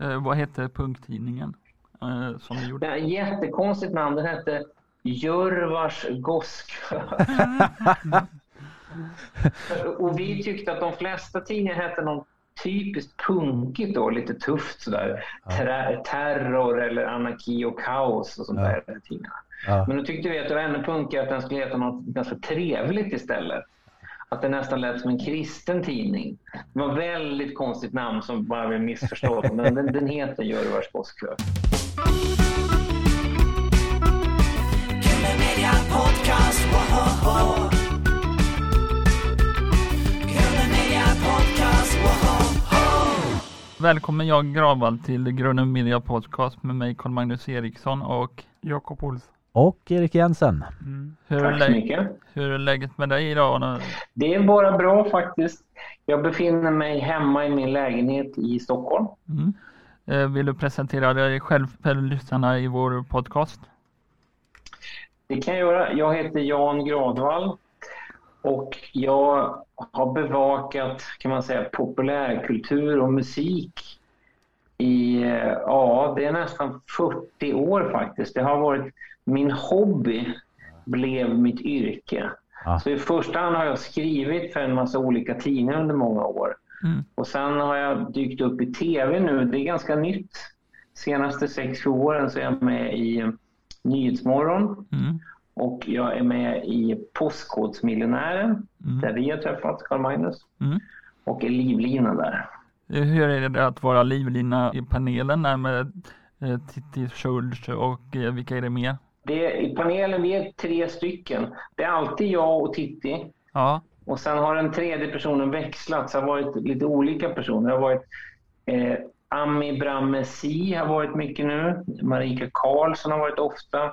Eh, vad hette punktidningen eh, som ni gjorde? Det är jättekonstigt namn. Den hette Jörvars Goskö. och vi tyckte att de flesta tidningar hette något typiskt punkigt då, lite tufft sådär. Ter terror eller anarki och kaos och sånt Ja. där. Ja. Men då tyckte vi att det var ännu punkigare att den skulle heta något ganska trevligt istället. Att det nästan lät som en kristen tidning. Det var ett väldigt konstigt namn som bara blev missförstått. Men den, den heter Jörvars woho! Välkommen jag Gravvall till Grunden Media Podcast med mig Carl-Magnus Eriksson och Jakob Olsson. Och Erik Jensen. hur är, Tack så mycket. hur är läget med dig idag? Nu? Det är bara bra faktiskt. Jag befinner mig hemma i min lägenhet i Stockholm. Mm. Eh, Vill du presentera dig själv för lyssnarna i vår podcast? Det kan jag göra. Jag heter Jan Gradvall och jag har bevakat kan man säga, populärkultur och musik i, eh, ja, det är nästan 40 år faktiskt. Det har varit min hobby blev mitt yrke. Ja. Så i första hand har jag skrivit för en massa olika tidningar under många år. Mm. Och sen har jag dykt upp i tv nu. Det är ganska nytt. senaste 6-7 åren så är jag med i Nyhetsmorgon Mm. och jag är med i Postkodmiljonären Mm. där vi har träffats, Carl Magnus. Mm. Och är livlina där. Hur är det att vara livlina i panelen där med eh, Titti Schultz och eh, vilka är det mer? Det I panelen vi är tre stycken. Det är alltid jag och Titti. Ja, Och sen har den tredje personen växlat, så det har varit lite olika personer. Det har varit eh, Ami Brammesi har varit mycket nu. Marika Karlsson har varit ofta.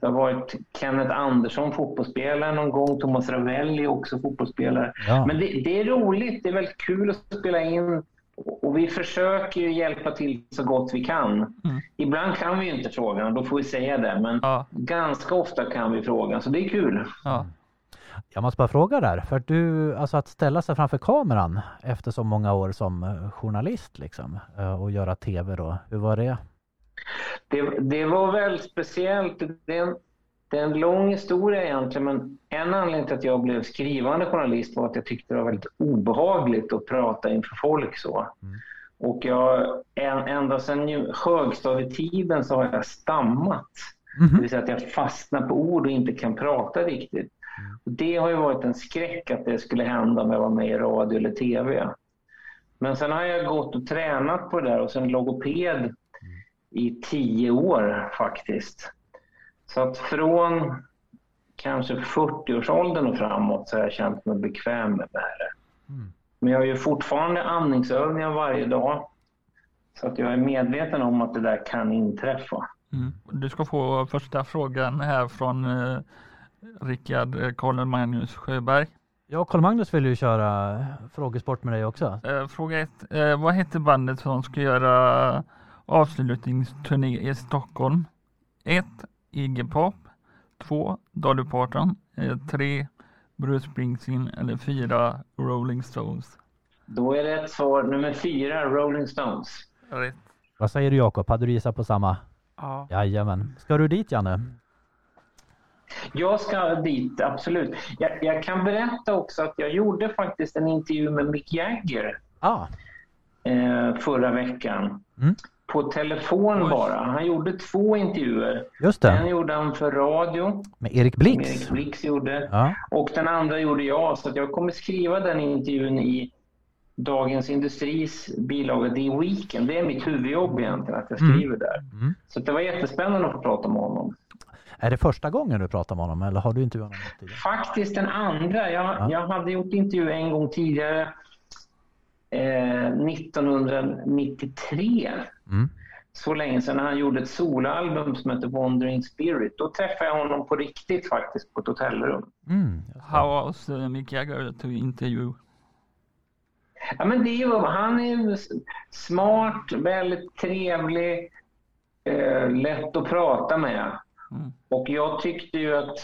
Det har varit Kenneth Andersson, fotbollsspelare någon gång. Thomas Ravelli, också fotbollsspelare. Ja. Men det, det är roligt, det är väldigt kul att spela in. Och vi försöker ju hjälpa till så gott vi kan. Mm. Ibland kan vi ju inte frågan, då får vi säga det. Men ja, ganska ofta kan vi frågan, så det är kul. ja. Jag måste bara fråga där, för att du, alltså att ställa sig framför kameran efter så många år som eh, journalist liksom eh, och göra tv då, hur var det? Det, det var väldigt speciellt. Det är, en, det är en lång historia egentligen, men en anledning till att jag blev skrivande journalist var att jag tyckte det var väldigt obehagligt att prata inför folk så. Och jag, ända sedan högstadietiden så har jag stammat. Det vill säga att jag fastnar på ord och inte kan prata riktigt. Och det har ju varit en skräck att det skulle hända om jag var med i radio eller tv. Men sen har jag gått och tränat på det där och sen logoped i tio år faktiskt. Så att från kanske 40-årsåldern och framåt så har jag känt mig bekväm med det här. Men jag gör fortfarande andningsövningar varje dag. Så att jag är medveten om att det där kan inträffa. Mm. Du ska få första frågan här från eh, Rickard eh, Karl Magnus Sjöberg. Ja, Carl Magnus vill ju köra frågesport med dig också. Eh, fråga ett. Eh, vad heter bandet som ska göra avslutningsturné i Stockholm? 1. Iggy Pop. 2. Dolly Parton. 3. Bruce Springsteen. Eller 4. Rolling Stones. Då är rätt svar nummer fyra, Rolling Stones. Rätt. Vad säger du Jakob? Hade du gissat på samma? Ja. Jajamän. Ska du dit Janne? Jag ska dit, absolut. Jag, jag kan berätta också att jag gjorde faktiskt en intervju med Mick Jagger Ja, eh, förra veckan. Mm. På telefon Oj. bara. Han gjorde två intervjuer. just En det. gjorde han för radio, Med Erik Blix. Erik Blix gjorde. Ja. Och den andra gjorde jag. Så att jag kommer skriva den intervjun i Dagens Industris bilaga The Weekend. Det är mitt huvudjobb egentligen, att jag Mm. skriver där. Mm. Så det var jättespännande att få prata med honom. Är det första gången du pratar med honom eller har du intervjuat honom tidigare? Faktiskt den andra. Jag, Ja. jag hade gjort intervju en gång tidigare, eh, 1993. Mm. Så länge sedan han gjorde ett soloalbum som heter Wandering Spirit. Då träffade jag honom på riktigt faktiskt på ett hotellrum. Mm. How was uh, Mick Jagger to interview? Ja, men det är ju, han är smart, väldigt trevlig, eh, lätt att prata med. Mm. Och jag tyckte ju att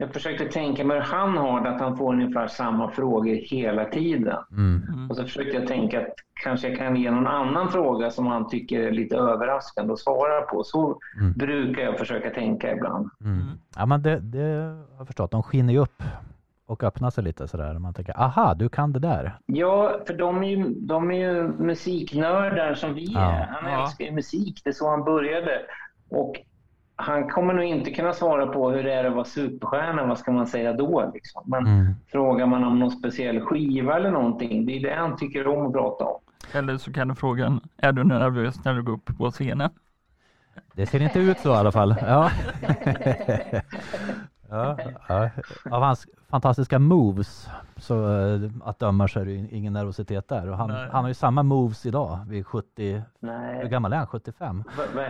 jag försökte tänka mig hur han har det, att han får ungefär samma frågor hela tiden. Mm. Och så försökte jag tänka att kanske jag kan ge någon annan fråga som han tycker är lite överraskande att svara på. Så Mm. brukar jag försöka tänka ibland. Mm. Ja men det, det har jag förstått. De skiner ju upp och öppnar sig lite sådär. Man tänker, aha, du kan det där. Ja, för de är ju, de är ju musiknördar som vi Ja. är. Han Ja. älskar ju musik, det är så han började. Och han kommer nog inte kunna svara på hur det är att vara superstjärna, vad ska man säga då? Liksom. Men Mm. frågar man om någon speciell skiva eller någonting, det är det han tycker om att prata om. Eller så kan du fråga, är du nervös när du går upp på scenen? Det ser inte ut så i alla fall. Ja. ja, ja. Av hans fantastiska moves så eh, att döma så är det ingen nervositet där. Och han, han har ju samma moves idag vid 70, hur Nej. gammal är han? 75? Va- va-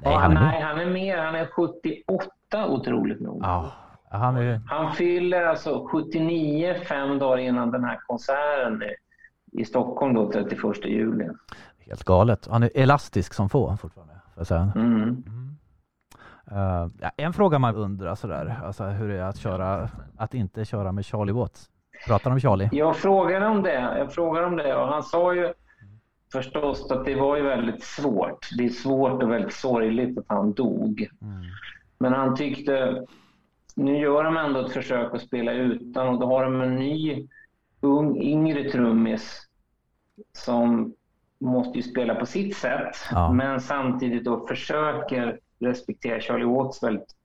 Nej, han är nej, han är mer. Han är 78 otroligt nog. Ja, han är Han fyller alltså 79 fem dagar innan den här konserten i- Stockholm då 31 juli. helt galet. Han är elastisk som få fortfarande. Säga. Mm. Mm. Ja, en fråga man undrar sådär, alltså hur det är att köra, att inte köra med Charlie Watts. Pratar om Charlie? Jag frågade om det. Jag frågade om det och han sa ju förstås att det var ju väldigt svårt. Det är svårt och väldigt sorgligt att han dog. Mm. Men han tyckte, nu gör de ändå ett försök att spela utan och då har de en ny ung, yngre trummis som måste ju spela på sitt sätt Ja. men samtidigt då försöker respektera Charlie Watts väldigt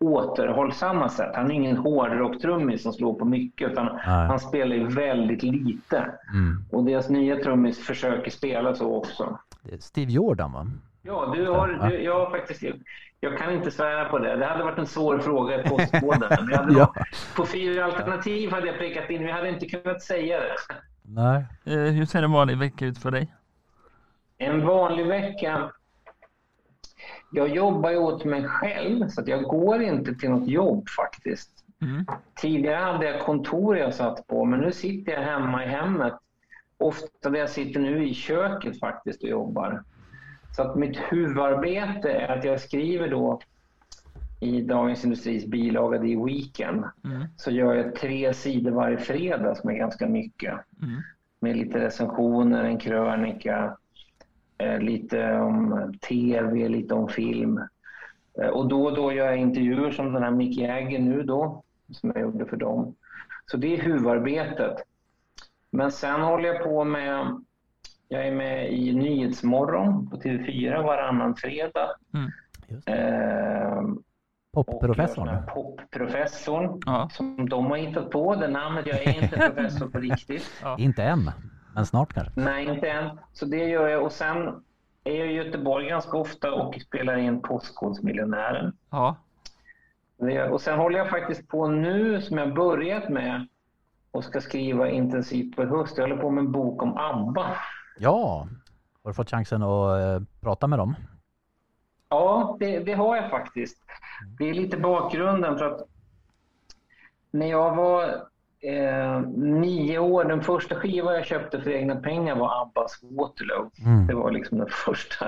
återhållsamma sätt. Han är ingen hårdrocktrummis som slår på mycket utan Nej. han spelar ju väldigt lite. Mm. Och deras nya trummis försöker spela så också. Steve Jordan va? Ja, du har, du, jag har faktiskt... Jag kan inte svära på det. Det hade varit en svår fråga i postkoden. Ja. På fyra alternativ hade jag prickat in, jag hade inte kunnat säga det. Nej. Eh, hur ser en vanlig vecka ut för dig? En vanlig vecka... Jag jobbar ju åt mig själv, så att jag går inte till något jobb faktiskt. Mm. Tidigare hade jag kontor jag satt på, men nu sitter jag hemma i hemmet. Ofta där jag sitter nu i köket faktiskt och jobbar. Så att mitt huvudarbete är att jag skriver då i Dagens Industris bilaga i Weekend. Mm. Så gör jag tre sidor varje fredag som är ganska mycket. Mm. Med lite recensioner, en krönika, lite om tv, lite om film. Eh, Och då och då gör jag intervjuer som den här Mick Jagger nu då, som jag gjorde för dem. Så det är huvudarbetet. Men sen håller jag på med, jag är med i Nyhetsmorgon på TV4 varannan fredag. Mm. Eh, Popprofessorn. Popprofessorn Ja. som de har hittat på det namnet. Jag är inte professor på riktigt. Ja. Inte än, men snart kanske. Nej, inte än. Så det gör jag. Och sen är jag i Göteborg ganska ofta och spelar in Postkodmiljonären. ja. Och sen håller jag faktiskt på nu, som jag börjat med, och ska skriva intensivt på höst. Jag håller på med en bok om ABBA. Ja, har du fått chansen att eh, prata med dem? Ja, det, det har jag faktiskt. Det är lite bakgrunden för att när jag var eh, nio år, den första skivan jag köpte för egna pengar var Abbas Waterloo. Mm. Det var liksom den första.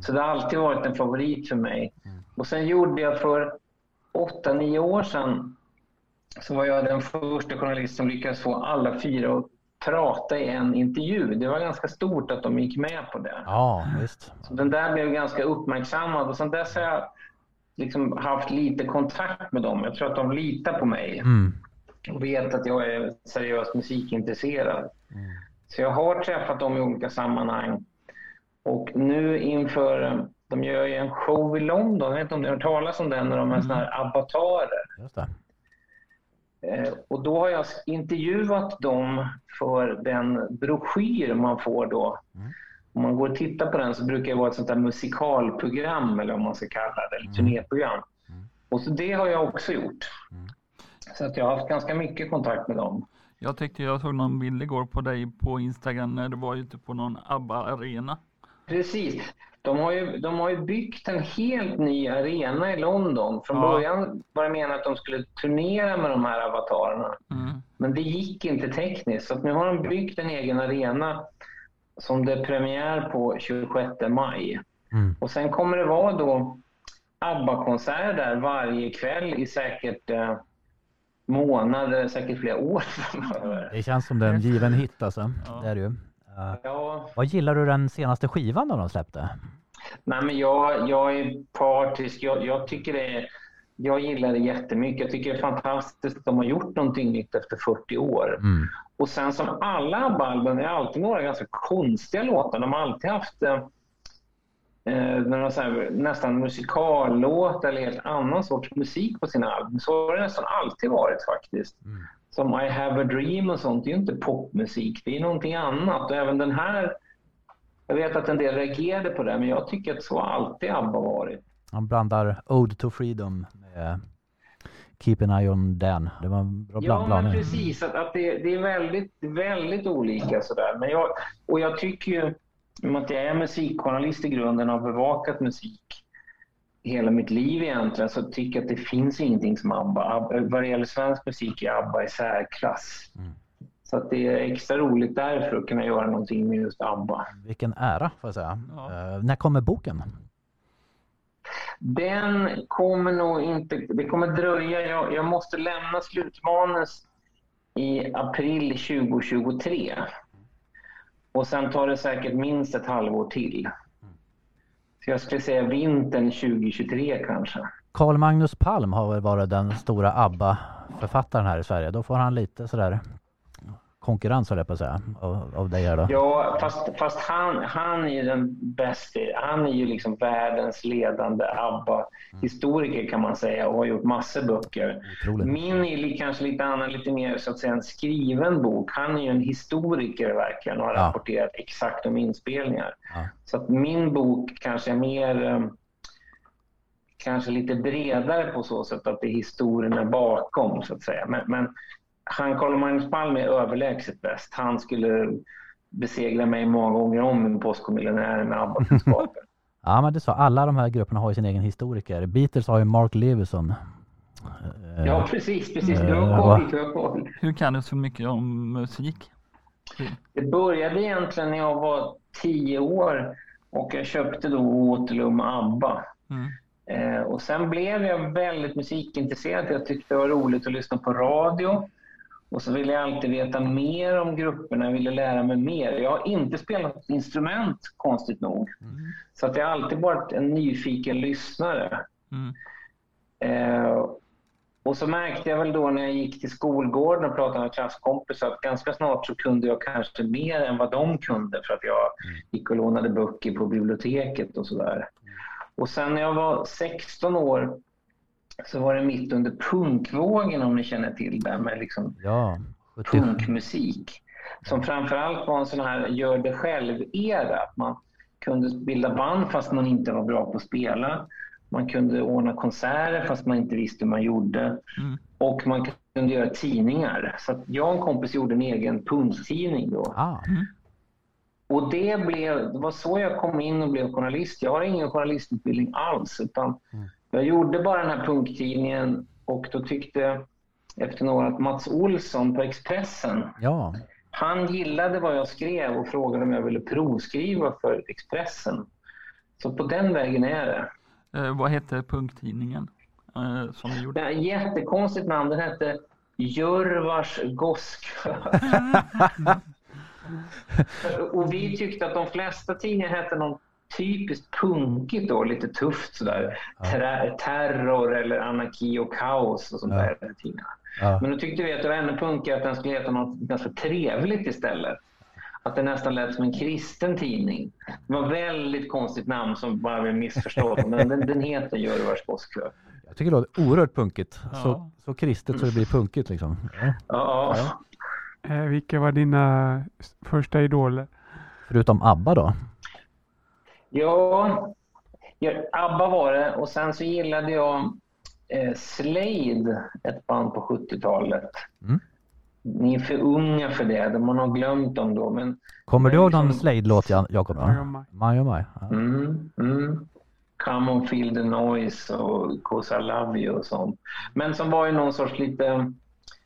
Så det har alltid varit en favorit för mig. Och sen gjorde jag för åtta, nio år sedan så var jag den första journalist som lyckades få alla fyra att prata i en intervju. Det var ganska stort att de gick med på det. Ja, visst. Så den där blev ganska uppmärksammad och sen dess har jag liksom haft lite kontakt med dem. Jag tror att de litar på mig Mm. Och vet att jag är seriöst musikintresserad. Så jag har träffat dem i olika sammanhang. Och nu inför, de gör ju en show i London, jag vet inte om ni har hört talas om den, när de är såna här avatarer. Eh, Och då har jag intervjuat dem för den broschyr man får då. Om man går och tittar på den så brukar det vara ett sånt där musikalprogram eller vad man ska kalla det, eller turnéprogram. Och så det har jag också gjort. Så att jag har haft ganska mycket kontakt med dem. Jag tyckte jag såg någon bild igår på dig på Instagram när du var ute på någon ABBA-arena. Precis. De har, ju, de har ju byggt en helt ny arena i London. Från Ja. början var det menat att de skulle turnera med de här avatarerna. Mm. Men det gick inte tekniskt. Så att nu har de byggt en egen arena som det är premiär på 26 maj. Mm. Och sen kommer det vara då ABBA-konserter där varje kväll i säkert eh, månader, säkert flera år framöver. Det känns som det är en given hit alltså. Ja. Det är det ju. Eh, Ja, vad gillar du den senaste skivan då de släppte? nej men jag, jag är partisk. Jag, jag tycker det är, jag gillar det jättemycket. Jag tycker det är fantastiskt att de har gjort någonting nytt efter 40 år. Mm. Och sen som alla ABBA-album är alltid några ganska konstiga låtar. De har alltid haft eh, så här, nästan musikallåt eller helt annan sorts musik på sina album. Så har det nästan alltid varit faktiskt. Mm. Som I have a dream och sånt, det är ju inte popmusik, det är någonting annat. Och även den här, jag vet att en del reagerade på det, men jag tycker att så har alltid ABBA varit. Han blandar Ode to Freedom med Keep an Eye on Dan. Det var en bra Ja, bland- men precis. Att, att det, det är väldigt, väldigt olika sådär. Men jag, och jag tycker ju, i och med att jag är musikjournalist i grunden och har bevakat musik hela mitt liv egentligen, så tycker jag att det finns ingenting som ABBA. ABBA vad det gäller svensk musik är ABBA i särklass. Mm. Så att det är extra roligt därför att kunna göra någonting med just ABBA. Vilken ära får jag säga. Ja. Eh, när kommer boken? Den kommer nog inte... Det kommer dröja. Jag, jag måste lämna slutmanus i april 2023. Och sen tar det säkert minst ett halvår till. Så jag skulle säga vintern 2023 kanske. Carl Magnus Palm har väl varit den stora ABBA-författaren här i Sverige. Då får han lite sådär konkurrens höll jag på att säga av, av dig här då. Ja, fast, fast han, han är ju den bästa. Han är ju liksom världens ledande ABBA-historiker kan man säga och har gjort massor böcker. Otroligt. Min är kanske lite annan, lite mer så att säga en skriven bok. Han är ju en historiker verkligen och har Ja. rapporterat exakt om inspelningar. Ja. Så att min bok kanske är mer eh, kanske lite bredare på så sätt att det är historierna bakom så att säga. Men, men han Carl Magnus Palm är överlägset bäst. Han skulle besegra mig många gånger om en postkodmiljonär med ABBA-kunskaper. Ja men det sa alla de här grupperna har ju sin egen historiker. Beatles har ju Mark Levison. Eh, ja, precis, precis. Du Eh, har vad- koll. Du har koll. Hur kan du så mycket om musik? Det började egentligen när jag var tio år och jag köpte då Waterloo med ABBA. Mm. Eh, och sen blev jag väldigt musikintresserad. Jag tyckte det var roligt att lyssna på radio. Och så ville jag alltid veta mer om grupperna, jag ville lära mig mer. Jag har inte spelat instrument, konstigt nog. Mm. Så att jag har alltid varit en nyfiken lyssnare. Mm. Eh, och så märkte jag väl då när jag gick till skolgården och pratade med klasskompisar att ganska snart så kunde jag kanske mer än vad de kunde för att jag gick och lånade böcker på biblioteket och sådär. Och sen när jag var 16 år så var det mitt under punkvågen om ni känner till det med liksom Ja, 70. punkmusik. Som framförallt var en sån här gör det själv-era. Att man kunde bilda band fast man inte var bra på att spela. Man kunde ordna konserter fast man inte visste hur man gjorde. Mm. Och man kunde göra tidningar. Så att jag och en kompis gjorde en egen punktidning då. Ah, Och det, blev, det var så jag kom in och blev journalist. Jag har ingen journalistutbildning alls. Utan Mm. Jag gjorde bara den här punkttidningen och då tyckte efter några att Mats Olsson på Expressen ja. han gillade vad jag skrev och frågade om jag ville provskriva för Expressen. Så på den vägen är det. Eh, vad hette punkttidningen eh, som du gjorde? Det jättekonstigt namn. Den hette Jörvars Goskö. och vi tyckte att de flesta tidningar hette något typiskt punkigt då, lite tufft sådär. Ter- terror eller anarki och kaos och sånt Ja. där. de tidningarna. ja. Men då tyckte vi att det var ännu punkigare att den skulle heta något ganska trevligt istället. Att det nästan lät som en kristen tidning. Det var väldigt konstigt namn som bara blev missförstått. Men den, den heter Jörvars Goskö. Jag tycker det låter oerhört punkigt. Ja. Så, så kristet så det blir punkigt liksom. Ja. Ja, ja. Eh, vilka var dina första idoler? Förutom ABBA då? Ja, ABBA var det och sen så gillade jag eh, Slade, ett band på 70-talet. Mm. Ni är för unga för det, man har glömt dem då. Men, Kommer du ihåg någon liksom- Slade-låt Jakob? Ja. mm, mm. Come on feel the noise och Cause I love you och sånt. Men som var ju någon sorts lite,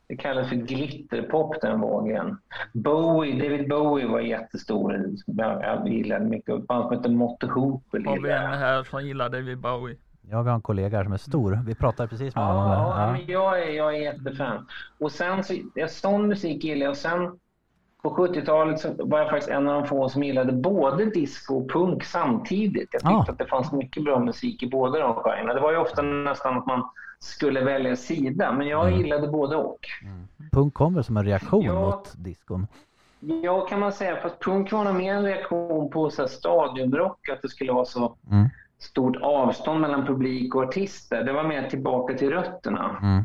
det kallas för glitterpop den vågen. Bowie, David Bowie var jättestor. Jag gillade mycket. Ett band som hette Motte Hoople Har vi gillade en jag. här som gillar David Bowie? Ja, vi har en kollega här som är stor. Vi pratade precis med honom. Ja, Ja. men jag är, jag är jättefan. Och sen så, ja, sån musik gillar jag. Och sen på 70-talet så var jag faktiskt en av de få som gillade både disco och punk samtidigt. Jag tyckte Ja. att det fanns mycket bra musik i båda de genrerna. Det var ju ofta nästan att man skulle välja sida, men jag Mm. gillade både och. Punk kom väl som en reaktion Ja. mot diskon? Ja, kan man säga. Fast punk var nog mer en reaktion på så här stadiumrock, att det skulle vara så Mm. stort avstånd mellan publik och artister. Det var mer tillbaka till rötterna.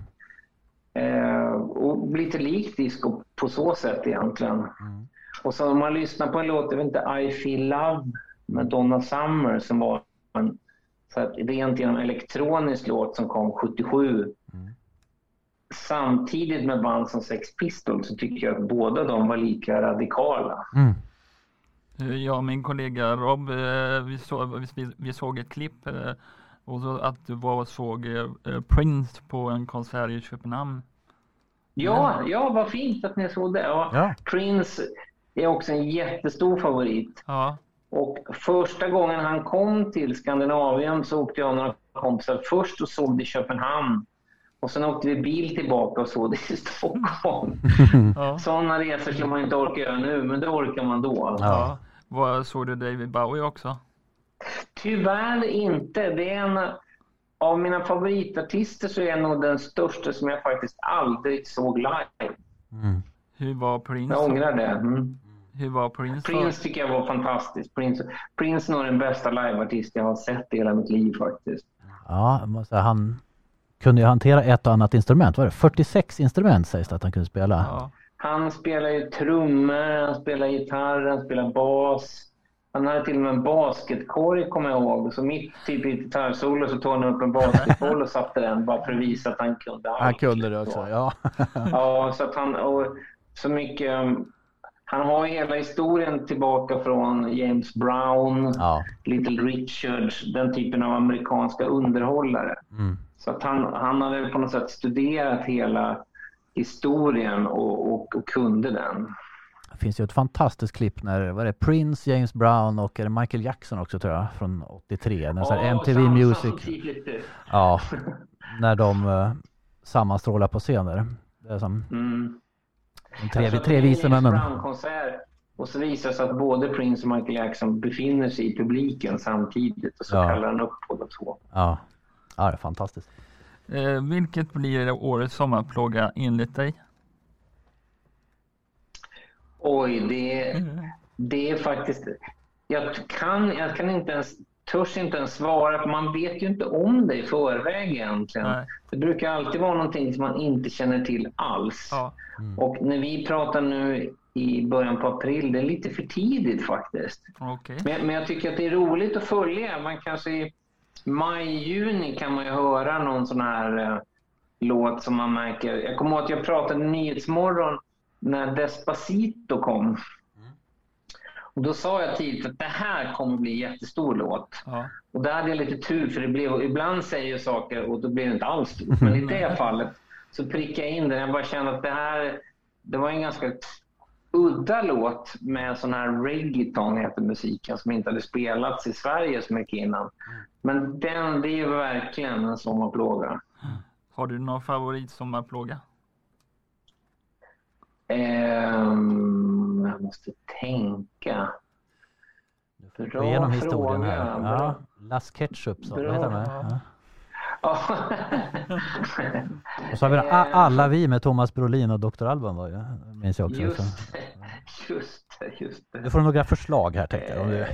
Eh, och lite likt disco på så sätt egentligen. Mm. Och så om man lyssnar på en låt, jag vet inte, I feel love med Donna Summer som var en så att rent genom elektronisk låt som kom 77. Mm. Samtidigt med band som Sex Pistols så tycker jag att båda de var lika radikala. Mm. Eh, Jag och min kollega Rob, eh, vi, så, vi, vi såg ett klipp eh, och så att du var och såg eh, eh, Prince på en konsert i Köpenhamn. Ja, ja vad fint att ni såg det. Ja, Ja. Prince är också en jättestor favorit. Ja, Och första gången han kom till Skandinavien så åkte jag och några kompisar först och såg det i Köpenhamn. Och sen åkte vi bil tillbaka och såg det i Stockholm. ja. Sådana resor skulle man inte orka göra nu, men det orkar man då. ja. Vad såg du David Bowie också? Tyvärr inte. Det är en av mina favoritartister så är jag nog den största som jag faktiskt aldrig såg live. Mm. Hur var Prince? Jag ångrar det. Mm. Hur var Prince? Prince tycker jag var fantastisk. Prince, Prince är nog den bästa liveartist jag har sett i hela mitt liv faktiskt. Ja, måste han kunde ju hantera ett och annat instrument. Var det 46 instrument sägs det att han kunde spela? Ja. Han spelar ju trummor, han spelar gitarr, han spelar bas. Han hade till och med en basketkorg kommer jag ihåg. Så mitt typ i ett gitarrsolo så tog han upp en basketboll och satte den bara för att visa att han kunde allt. Han kunde det också, Så. ja. Ja, så att han... Och så mycket... um, Han har hela historien tillbaka från James Brown, ja. Little Richards, den typen av amerikanska underhållare. Mm. Så att han, han hade på något sätt studerat hela historien och, och, och kunde den. Finns ju ett fantastiskt klipp när, vad är det, Prince, James Brown och är det Michael Jackson också tror jag, från 83. När så här Ja, MTV samma Music, ja, när de uh, sammanstrålar på scener. Det är som Mm. de tre, Alltså, tre James männen. Brown-konsert och så visar det sig att både Prince och Michael Jackson befinner sig i publiken samtidigt och så Ja. kallar han upp båda två. Ja. ja, det är fantastiskt. Eh, vilket blir årets sommarplåga enligt dig? Oj, det, det är faktiskt... Jag kan, jag kan inte ens, törs inte ens svara, för man vet ju inte om det i förväg egentligen. Nej. Det brukar alltid vara någonting som man inte känner till alls. Ja, Och när vi pratar nu i början på april, det är lite för tidigt faktiskt. okej. Men, men jag tycker att det är roligt att följa. Man kanske i maj, juni kan man ju höra någon sån här eh, låt som man märker. Jag kommer ihåg att jag pratade i Nyhetsmorgon när Despacito kom. Och då sa jag tidigt att det här kommer bli en jättestor låt. Ja, Och där hade jag lite tur för det blev, ibland säger jag saker och då blir det inte alls stort. Men i det fallet så prickade jag in den. Jag bara kände att det här, det var en ganska udda låt med sån här reggaeton heter musiken som inte hade spelats i Sverige så mycket innan. Men den, det är ju verkligen en sommarplåga. har du någon favorit sommarplåga? Ehm, jag måste tänka. Du får Bra gå igenom historien här. Ja. Las Ketchup, så, vad Bra. heter de? Ja. Och så har vi den, A- Alla vi med Thomas Brolin och Dr. Alban var ju, minns jag också. Så. Just det, just det, just. Du får några förslag här tänkte jag. Om du...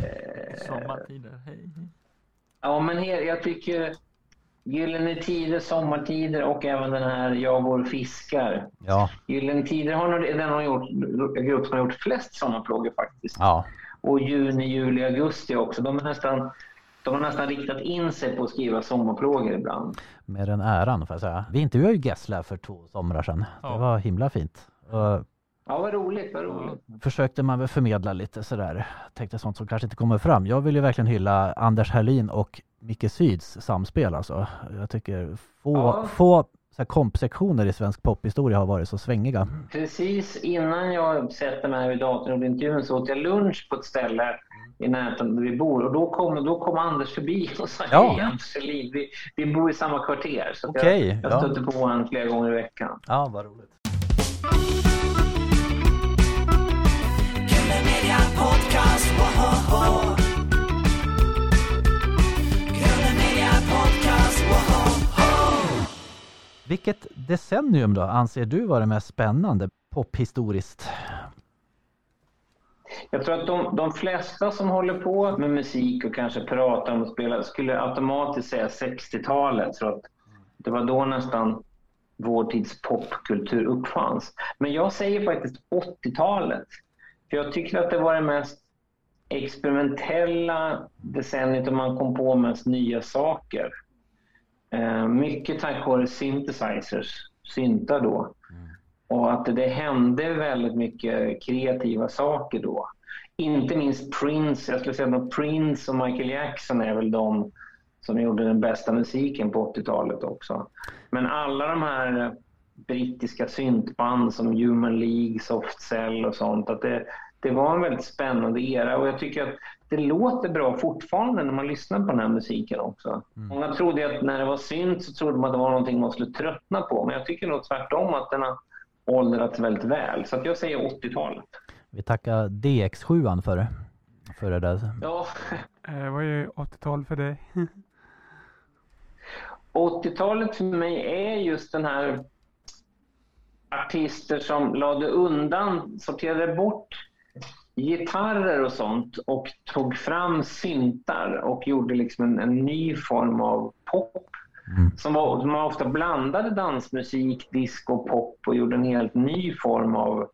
Sommartider, hej. Ja, men jag tycker Gyllene Tider, Sommartider och även den här Jag går och fiskar. Ja, Gyllene Tider har den har gjort, grupp som har gjort flest sommarplågor faktiskt. ja, Och juni, juli, augusti också. De, är nästan, de har nästan riktat in sig på att skriva sommarplågor ibland. med den äran får jag säga. Vi intervjuade ju Gessle för två somrar sedan. Ja. Det var himla fint. Och Ja, vad roligt, vad roligt. försökte man väl förmedla lite sådär. Tänkte sånt som kanske inte kommer fram. Jag vill ju verkligen hylla Anders Herlin och Micke Syds samspel alltså. Jag tycker få, Ja. få så kompsektioner i svensk pophistoria har varit så svängiga. Precis innan jag sätter mig här vid datorn och intervjun så åt jag lunch på ett ställe i närheten där vi bor och då kom, då kom Anders förbi och sa Ja. hej Anders Selin, vi, vi bor i samma kvarter. Så Okej, jag, jag ja. stötte på honom flera gånger i veckan. Ja, vad roligt. Podcast, Media Podcast! Vilket decennium då anser du vara det mest spännande pophistoriskt? Jag tror att de, de flesta som håller på med musik och kanske pratar om och spelar skulle automatiskt säga 60-talet. Så att det var då nästan vår tids popkultur uppfanns. Men jag säger faktiskt 80-talet. För jag tycker att det var det mest experimentella decenniet och man kom på mest nya saker. Eh, mycket tack vare synthesizers, syntar då. Och att det hände väldigt mycket kreativa saker då. Inte minst Prince, jag skulle säga att Prince och Michael Jackson är väl de som gjorde den bästa musiken på 80-talet också. Men alla de här brittiska syntband som Human League, Soft Cell och sånt, att det, det var en väldigt spännande era och jag tycker att det låter bra fortfarande när man lyssnar på den här musiken också. Många trodde att när det var synt så trodde man att det var någonting man skulle tröttna på, men jag tycker nog tvärtom att den har åldrats väldigt väl. Så att jag säger 80-talet. Vi tackar DX7 för, för det där. Ja, Eh, vad är 80-tal för dig? 80-talet för mig är just den här artister som lade undan, sorterade bort gitarrer och sånt och tog fram syntar och gjorde liksom en, en ny form av pop. Mm. Som, var, som man ofta blandade dansmusik, disco, pop och gjorde en helt ny form av...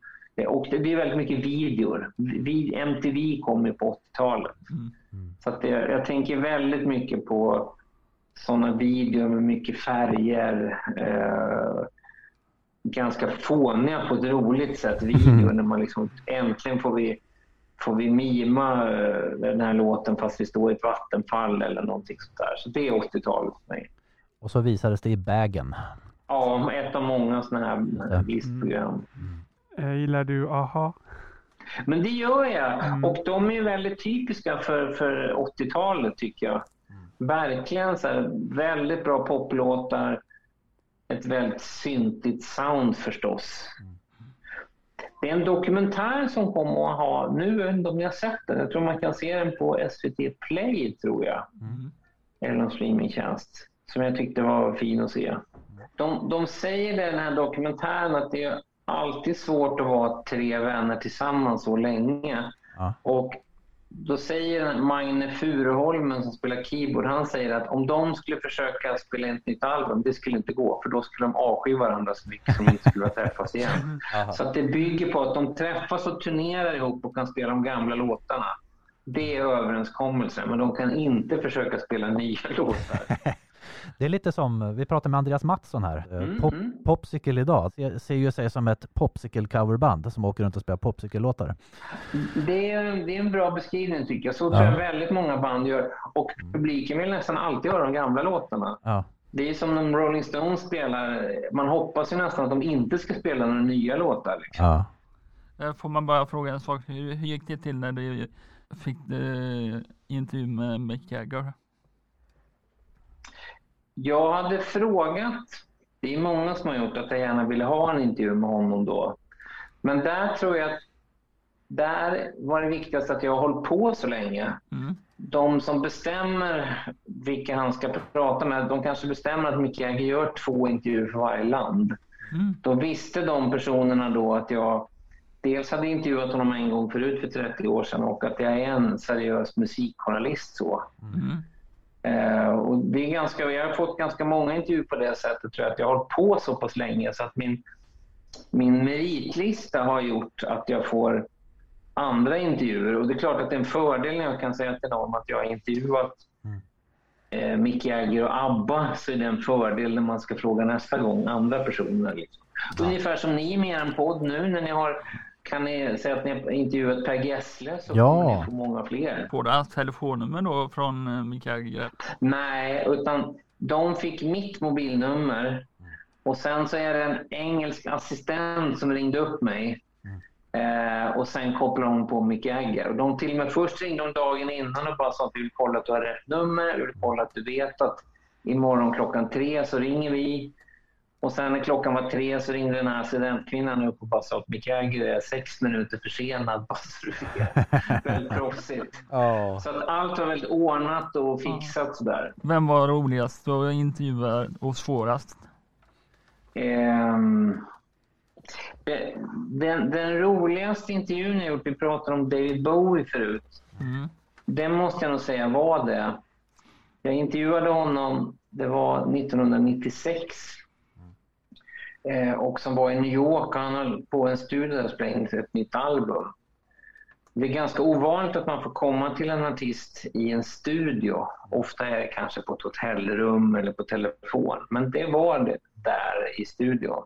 Och det blir väldigt mycket videor. Vi, MTV kom ju på 80-talet. Så att det, jag tänker väldigt mycket på sådana videor med mycket färger. Eh, ganska fåniga på ett roligt sätt videor när man liksom äntligen får vi, får vi mima eh, den här låten fast vi står i ett vattenfall eller någonting sånt där. Så det är 80-talet för mig. Och så visades det i bagen. Ja, ett av många sådana här eh, listprogram. Eh, gillar du AHA? Men det gör jag. Och de är väldigt typiska för, för 80-talet tycker jag. Verkligen så här, väldigt bra poplåtar. Ett väldigt syntigt sound förstås. Det är en dokumentär som kommer att ha, nu vet jag inte om ni har sett den, jag tror man kan se den på SVT Play tror jag. Eller någon streamingtjänst. Som jag tyckte var fin att se. De, de säger i den här dokumentären att det är alltid svårt att vara tre vänner tillsammans så länge. Ja. Och då säger Magne Furuholmen som spelar keyboard, han säger att om de skulle försöka spela ett nytt album, det skulle inte gå för då skulle de avsky varandra så mycket som de inte skulle träffas igen. Så att det bygger på att de träffas och turnerar ihop och kan spela de gamla låtarna. Det är överenskommelsen, men de kan inte försöka spela nya låtar. Det är lite som, vi pratade med Andreas Mattsson här. Eh, Mm, Pop, mm. Popsicle idag ser- ser ju sig som ett Popsicle coverband som åker runt och spelar Popsicle-låtar. Det är, det är en bra beskrivning tycker jag. Så Ja. tror jag väldigt många band gör. Och publiken vill nästan alltid höra de gamla låtarna. Ja. Det är som när Rolling Stones spelar. Man hoppas ju nästan att de inte ska spela några nya låtar. Liksom. ja. Eh, Får man bara fråga en sak, hur, hur gick det till när du fick eh, intervju med Mick Jagger? Jag hade frågat, det är många som har gjort att jag gärna ville ha en intervju med honom då. Men där tror jag att där var det viktigast att jag har hållit på så länge. Mm. De som bestämmer vilka han ska prata med, de kanske bestämmer att Mick Jagger gör två intervjuer för varje land. Mm. Då visste de personerna då att jag dels hade intervjuat honom en gång förut för 30 år sedan och att jag är en seriös musikjournalist. Så. Mm. Eh, och det är ganska, jag har fått ganska många intervjuer på det sättet tror jag, att jag har hållit på så pass länge så att min, min meritlista har gjort att jag får andra intervjuer. Och det är klart att det är en fördel när jag kan säga till någon att jag har intervjuat eh, Mick Jagger och ABBA så är det en fördel när man ska fråga nästa gång andra personer. Liksom. Ungefär som ni med er podd nu när ni har kan ni säga att ni har intervjuat Per Gessle så Ja. kommer ni få många fler. Får du hans telefonnummer då från eh, Mick Jagger? Nej, utan de fick mitt mobilnummer Och sen så är det en engelsk assistent som ringde upp mig. Eh, och sen kopplade hon på Mick Jagger. Och de till och med först ringde de dagen innan och bara sa att vi vill kolla att du har rätt nummer. Vi vill kolla att du vet att imorgon klockan tre så ringer vi. Och sen när klockan var tre så ringde den här assistentkvinnan upp och bara sa att Mick Jagger är sex minuter försenad. Bara så du vet. Väldigt proffsigt. Ja. Så att allt var väldigt ordnat och fixat sådär. Vem var roligast att intervjua och svårast? Det- den, den roligaste intervjun jag gjort, vi pratade om David Bowie förut. Mm. Den måste jag nog säga var det. Jag intervjuade honom, det var 1996. Eh, och som var i New York han höll på en studio där och spelade in ett nytt album. Det är ganska ovanligt att man får komma till en artist i en studio. Ofta är det kanske på ett hotellrum eller på telefon. Men det var det där i studion.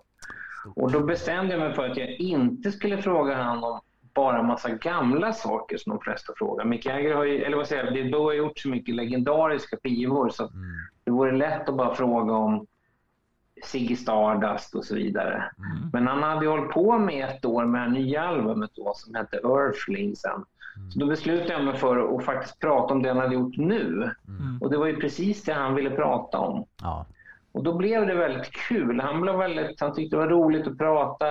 Och då bestämde jag mig för att jag inte skulle fråga han om bara massa gamla saker som de flesta frågar. Mick Jagger har ju, eller vad säger jag, Bowie har gjort så mycket legendariska skivor så att det vore lätt att bara fråga om Ziggy Stardust och så vidare. Men han hade ju hållit på med ett år med det nya albumet då som hette Earthling sen. Så då beslutade jag mig för att faktiskt prata om det han hade gjort nu. Och det var ju precis det han ville prata om. Ja. Och då blev det väldigt kul. Han, blev väldigt, han tyckte det var roligt att prata.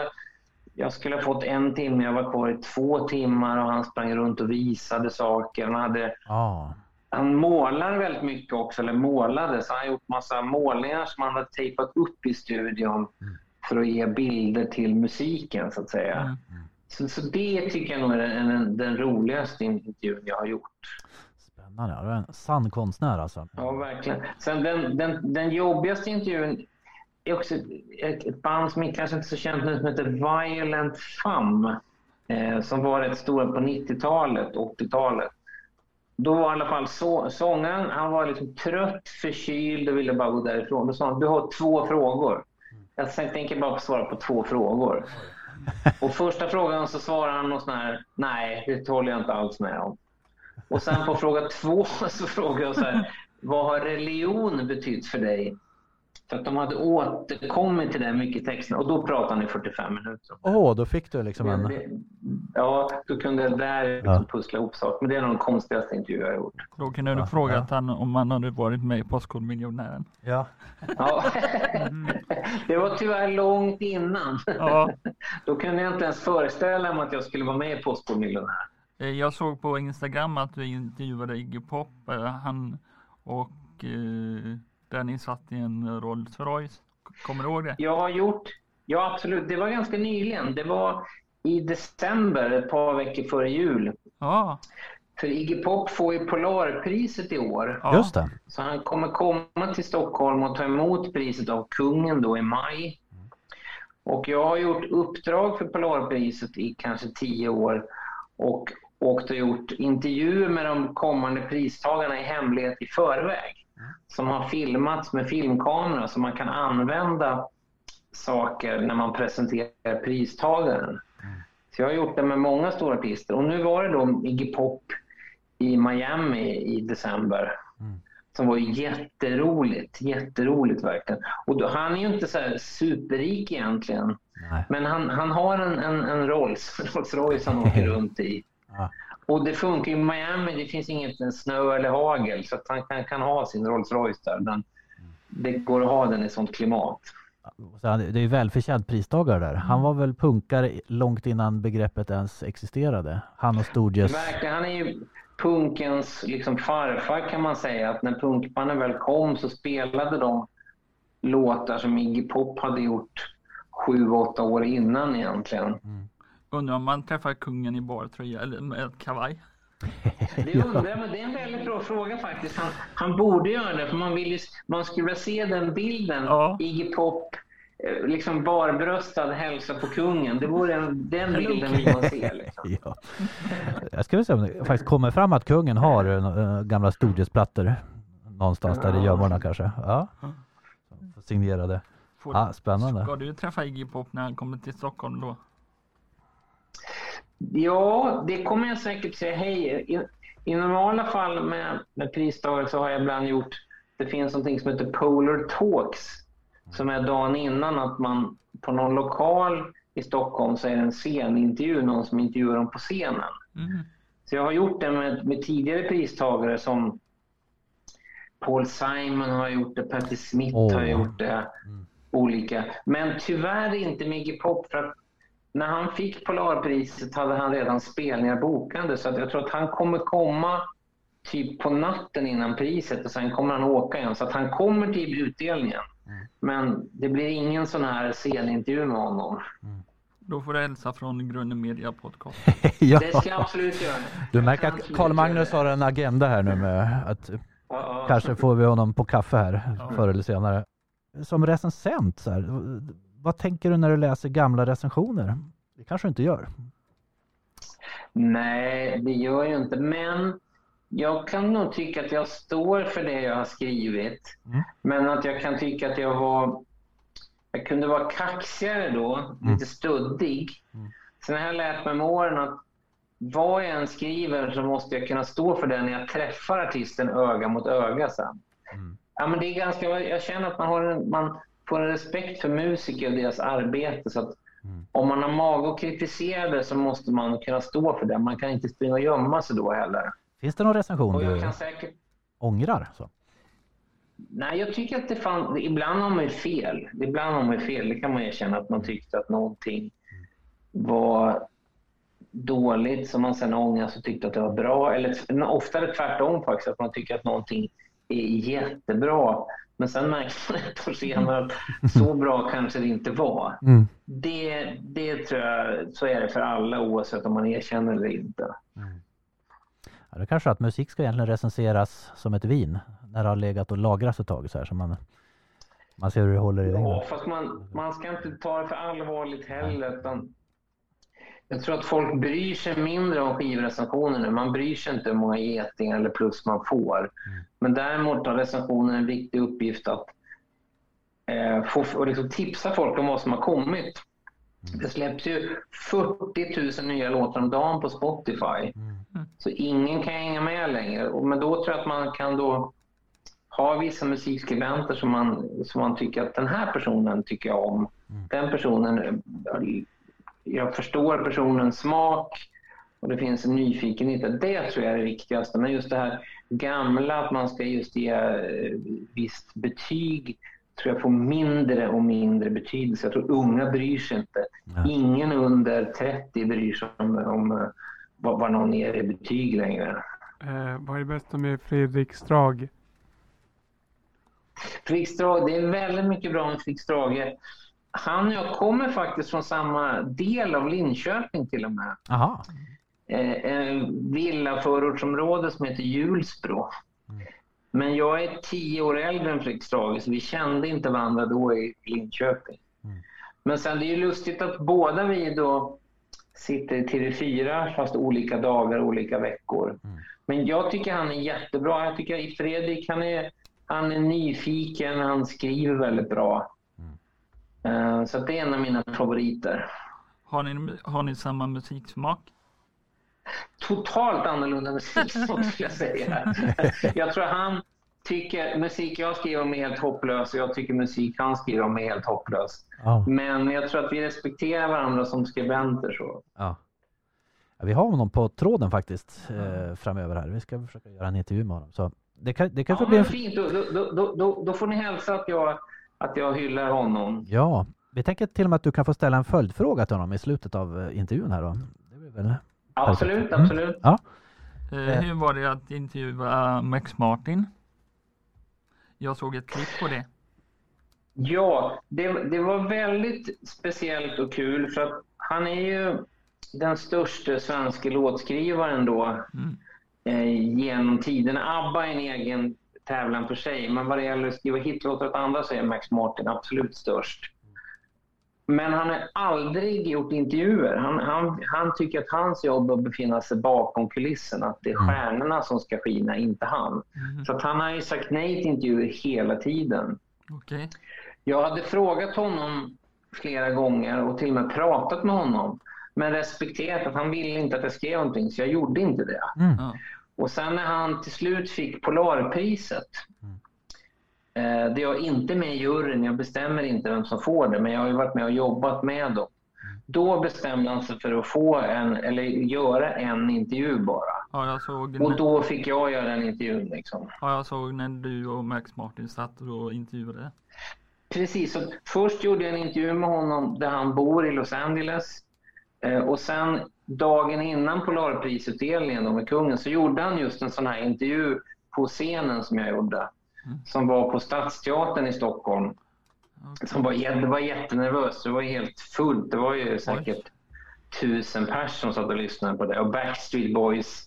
Jag skulle ha fått en timme, jag var kvar i två timmar och han sprang runt och visade saker. Han, hade, Ja. Han målar väldigt mycket också, eller målade, så han har gjort massa målningar som han har tejpat upp i studion för att ge bilder till musiken, så att säga. Mm. Så, så det tycker jag nog är den, den, den roligaste intervjun jag har gjort. Spännande. Du är en sann konstnär alltså. Ja, verkligen. Sen den, den, den jobbigaste intervjun är också ett, ett band som kanske inte är så känt nu som heter Violent Femme. Eh, som var rätt stora på 90-talet, 80-talet. Då var i alla fall så, sångaren, han var liksom trött, förkyld och ville bara gå därifrån. Då sa han, du har två frågor. Jag tänker bara svara på två frågor. Och första frågan så svarar han något sån här, nej, det håller jag inte alls med om. Och sen på fråga två så frågar jag så här, vad har religion betytt för dig? För att de hade återkommit till det mycket texten och då pratade han i 45 minuter. Åh, då fick du liksom en... det, ja, då kunde jag där liksom Ja. pussla ihop saker. Men det är nog den konstigaste intervju jag har gjort. Då kunde du Ja, frågat han om han hade varit med i Postkodmiljonären. Ja. Ja. det var tyvärr långt innan. Ja, Då kunde jag inte ens föreställa mig att jag skulle vara med i Postkodmiljonär. eh, jag såg på Instagram att du intervjuade Iggy Pop. eh, Han och eh, där ni satt i en Rolls Royce. Kommer du ihåg det? Jag har gjort, ja absolut, det var ganska nyligen. Det var i december, ett par veckor före jul. Ja, För Iggy Pop får ju Polarpriset i år. ja. Just det. Så han kommer komma till Stockholm och ta emot priset av kungen då i maj. Och jag har gjort uppdrag för Polarpriset i kanske tio år och åkt och gjort intervjuer med de kommande pristagarna i hemlighet i förväg. Som har filmats med filmkamera så man kan använda saker när man presenterar pristagaren. Så jag har gjort det med många stora artister och nu var det då Iggy Pop i Miami i december. Som var jätteroligt, jätteroligt verkligen. Och då, han är ju inte så superrik egentligen. Nej. Men han, han har en, en, en Rolls, Rolls Royce han åker runt i. Ja. Och det funkar i Miami, det finns inget snö eller hagel så han kan, kan ha sin Rolls Royce där. Den, det går att ha den i sånt klimat. Så han- det är ju välförtjänt pristagare där. Han var väl punkare långt innan begreppet ens existerade. Han och Stooges. Verkligen, han är ju punkens liksom farfar kan man säga. Att när punkbanden väl kom så spelade de låtar som Iggy Pop hade gjort sju, åtta år innan egentligen. Undrar om man träffar kungen i bartröja eller med kavaj. Det undrar jag, men det är en väldigt bra fråga faktiskt. Han, han borde göra det, för man, vill ju, man skulle vilja se den bilden. Ja. Iggy Pop, eh, liksom barbröstad, hälsa på kungen. Det vore en, den bilden vill man se. Liksom. Ja. Jag ska väl säga om det faktiskt kommer fram att kungen har äh, gamla Stooges-plattor någonstans där i gömmorna kanske. Ja. Signerade. Får- Ja, spännande. Ska du träffa Iggy Pop när han kommer till Stockholm då? Ja, det kommer jag säkert säga hej. I, i normala fall med, med pristagare så har jag ibland gjort, det finns någonting som heter Polar Talks som är dagen innan att man på någon lokal i Stockholm så är det en scenintervju, någon som intervjuar dem på scenen. Mm. Så jag har gjort det med, med tidigare pristagare som Paul Simon har gjort det, Patti Smith Åh. har gjort det. Mm. Olika. Men tyvärr inte Miggy Pop för att när han fick Polarpriset hade han redan spelningar bokade så att jag tror att han kommer komma typ på natten innan priset och sen kommer han åka igen. Så att han kommer till utdelningen. Mm. Men det blir ingen sån här scenintervju med honom. Då får du hälsa från Grunden Media Podcast. ja. Det ska jag absolut göra. Du märker att absolut Karl Magnus göra har en agenda här nu med att kanske får vi honom på kaffe här Ja. förr eller senare. Som recensent, så här, vad tänker du när du läser gamla recensioner? Det kanske du inte gör? Nej, det gör jag inte. Men jag kan nog tycka att jag står för det jag har skrivit. Mm. Men att jag kan tycka att jag var... Jag kunde vara kaxigare då, lite studdig. Mm. Sen har jag lärt mig med åren att vad jag än skriver så måste jag kunna stå för det när jag träffar artisten öga mot öga sen. Mm. Ja, men det är ganska, jag känner att man, har en, man får en respekt för musiker och deras arbete. Så att Mm. om man har mag att kritisera det så måste man kunna stå för det. Man kan inte springa och gömma sig då heller. Finns det någon recension Och jag du kan säkert... ångrar? Så? Nej, jag tycker att det fan... Ibland har man ju fel. Ibland har man ju fel. Det kan man erkänna att man tyckte att någonting var dåligt som man sen ångrar och tyckte att det var bra. Eller oftare tvärtom faktiskt, att man tycker att någonting är jättebra. Men sen märker man ett år senare att så bra kanske det inte var. Mm. Det, det tror jag, så är det för alla oavsett om man erkänner det eller inte. Ja, det kanske att musik ska egentligen recenseras som ett vin när det har legat och lagrats ett tag så här så man, man ser hur det håller i längden. Ja, fast man, man ska inte ta det för allvarligt heller. Utan jag tror att folk bryr sig mindre om skivrecensioner nu. Man bryr sig inte hur många getingar eller plus man får. Men däremot har recensionen en viktig uppgift att eh, få, och liksom tipsa folk om vad som har kommit. Det släpps ju 40 000 nya låtar om dagen på Spotify. Så ingen kan hänga med längre. Men då tror jag att man kan då ha vissa musikskribenter som man, som man tycker att den här personen tycker jag om. Den personen, jag förstår personens smak och det finns en nyfikenhet. Det tror jag är det viktigaste. Men just det här gamla, att man ska just ge eh, visst betyg tror jag får mindre och mindre betydelse. Jag tror unga bryr sig inte. Ja. Ingen under 30 bryr sig om, om eh, vad, vad någon ger i betyg längre. Eh, vad är det bästa med Fredrik Strage? Fredrik Strage, det är väldigt mycket bra med Fredrik Strage. Han och jag kommer faktiskt från samma del av Linköping till och med. Aha. Eh, en villaförortsområde som heter Hjulsbro. Men jag är tio år äldre än Fredrik Strage så vi kände inte varandra då i Linköping. Men sen det är ju lustigt att båda vi då sitter i TV4 fast olika dagar, olika veckor. Men jag tycker han är jättebra. Jag tycker Fredrik, han är, han är nyfiken, han skriver väldigt bra. Eh, Så att det är en av mina favoriter. Har ni, har ni samma musiksmak? totalt annorlunda musiksmak skulle jag säga. Jag tror han tycker musik jag skriver om är helt hopplös och jag tycker musik han skriver om är helt hopplös. Ja. Men jag tror att vi respekterar varandra som skribenter. Så. Ja. Ja, vi har honom på tråden faktiskt eh, framöver här. Vi ska försöka göra en intervju med honom. Så det kan, det kan få Ja, bli en... fint, då, då, då, då, då får ni hälsa att jag, att jag hyllar honom. Ja, vi tänker till och med att du kan få ställa en följdfråga till honom i slutet av eh, intervjun här då. Det blir väl... Absolut, Mm. absolut. Ja. Eh, Eh. hur var det att intervjua Max Martin? Jag såg ett klipp på det. Ja, det, det var väldigt speciellt och kul för att han är ju den största svenska låtskrivaren då Mm. eh, genom tiderna. ABBA är en egen tävlan för sig, men vad det gäller att skriva hitlåtar åt andra så är Max Martin absolut störst. Men han har aldrig gjort intervjuer. Han, han, han tycker att hans jobb är att befinna sig bakom kulisserna. Att det är Mm. stjärnorna som ska skina, inte han. Mhm. Så att han har ju sagt nej till intervjuer hela tiden. Okej. Jag hade frågat honom flera gånger och till och med pratat med honom. Men respekterat att han ville inte att jag skrev någonting, så jag gjorde inte det. Mm. Och sen när han till slut fick Polarpriset Eh, där jag inte med i juryn, jag bestämmer inte vem som får det, men jag har ju varit med och jobbat med dem. Då bestämde han sig för att få en, eller göra en intervju bara. Ja, Och då fick jag göra den intervjun. Liksom. ja, jag såg när du och Max Martin satt och intervjuade. Precis, så först gjorde jag en intervju med honom där han bor i Los Angeles. Eh, och sen dagen innan Polarprisutdelningen då med kungen så gjorde han just en sån här intervju på scenen som jag gjorde. Som var på Stadsteatern i Stockholm. Som var, det var jättenervöst, det var helt fullt. Det var ju säkert tusen personer som satt och lyssnade på det. Och Backstreet Boys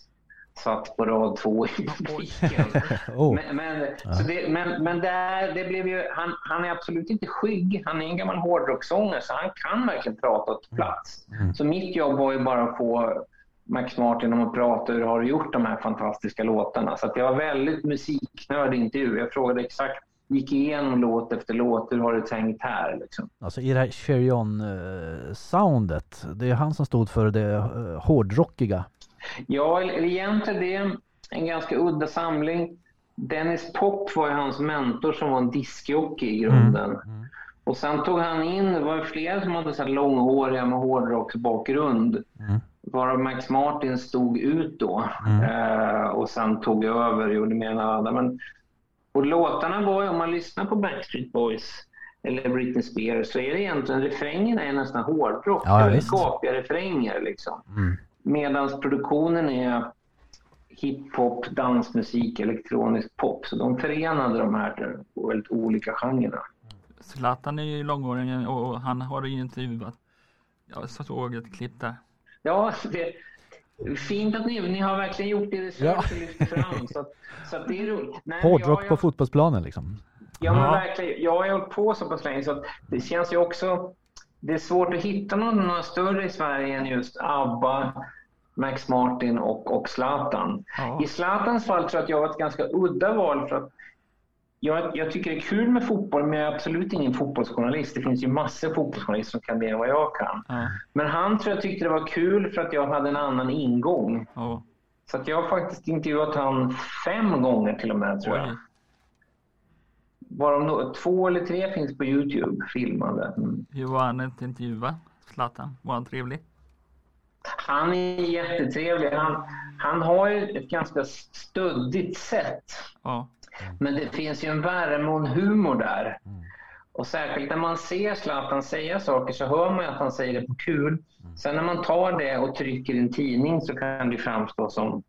satt på rad två i publiken. Oh. Men, men, så det, men, men där, det blev ju, han, han är absolut inte skygg. Han är en gammal hårdrockssångare så han kan verkligen prata åt plats. Så mitt jobb var ju bara att få Max Martin om att prata hur har du gjort de här fantastiska låtarna. Så att det var väldigt musiknördig intervju. Jag frågade exakt, gick igenom låt efter låt, hur har du tänkt här? Liksom. Alltså i det här On eh, soundet, det är han som stod för det eh, hårdrockiga. Ja, eller egentligen det är en ganska udda samling. Dennis Pop var ju hans mentor som var en discjockey i grunden. Och sen tog han in, det var flera som hade så här långhåriga med hårdrocksbakgrund. Varav Max Martin stod ut då. Eh, och sen tog över och gjorde mer än alla. Men, och låtarna var ju, om man lyssnar på Backstreet Boys eller Britney Spears så är det egentligen, refrängerna är nästan hårdrock. Ja, Eller visst. gapiga refränger liksom. Medan produktionen är hiphop, dansmusik, elektronisk pop. Så de förenade de här väldigt olika genrerna. Zlatan är ju långåring och han har ju intervjuat. Jag såg ett klipp där. Ja, det är fint att ni, ni har verkligen gjort det research Ja. lyft fram. Så, så att det är roligt. Nej, Hårdrock jag, på fotbollsplanen liksom. Ja, men Ja. verkligen. Jag har hållit på så pass länge så att det känns ju också... Det är svårt att hitta någon, några större i Sverige än just ABBA, Max Martin och, och Zlatan. Ja. I Zlatans fall tror jag att jag var ett ganska udda val för att jag, jag tycker det är kul med fotboll men jag är absolut ingen fotbollsjournalist. Det finns ju massor av fotbollsjournalister som kan mer än vad jag kan. Ja, Men han tror jag tyckte det var kul för att jag hade en annan ingång. ja. Så att jag har faktiskt intervjuat han fem gånger till och med tror jag. Oj. Varav två eller tre finns på Youtube filmade. Mm. Hur var han att intervjua? Zlatan? Var han trevlig? Han är jättetrevlig. Han, han har ju ett ganska stöddigt sätt. Ja. Men det finns ju en värme och en humor där. Och särskilt när man ser Zlatan säga saker så hör man ju att han säger det på kul. Sen när man tar det och trycker i en tidning så kan det framstå som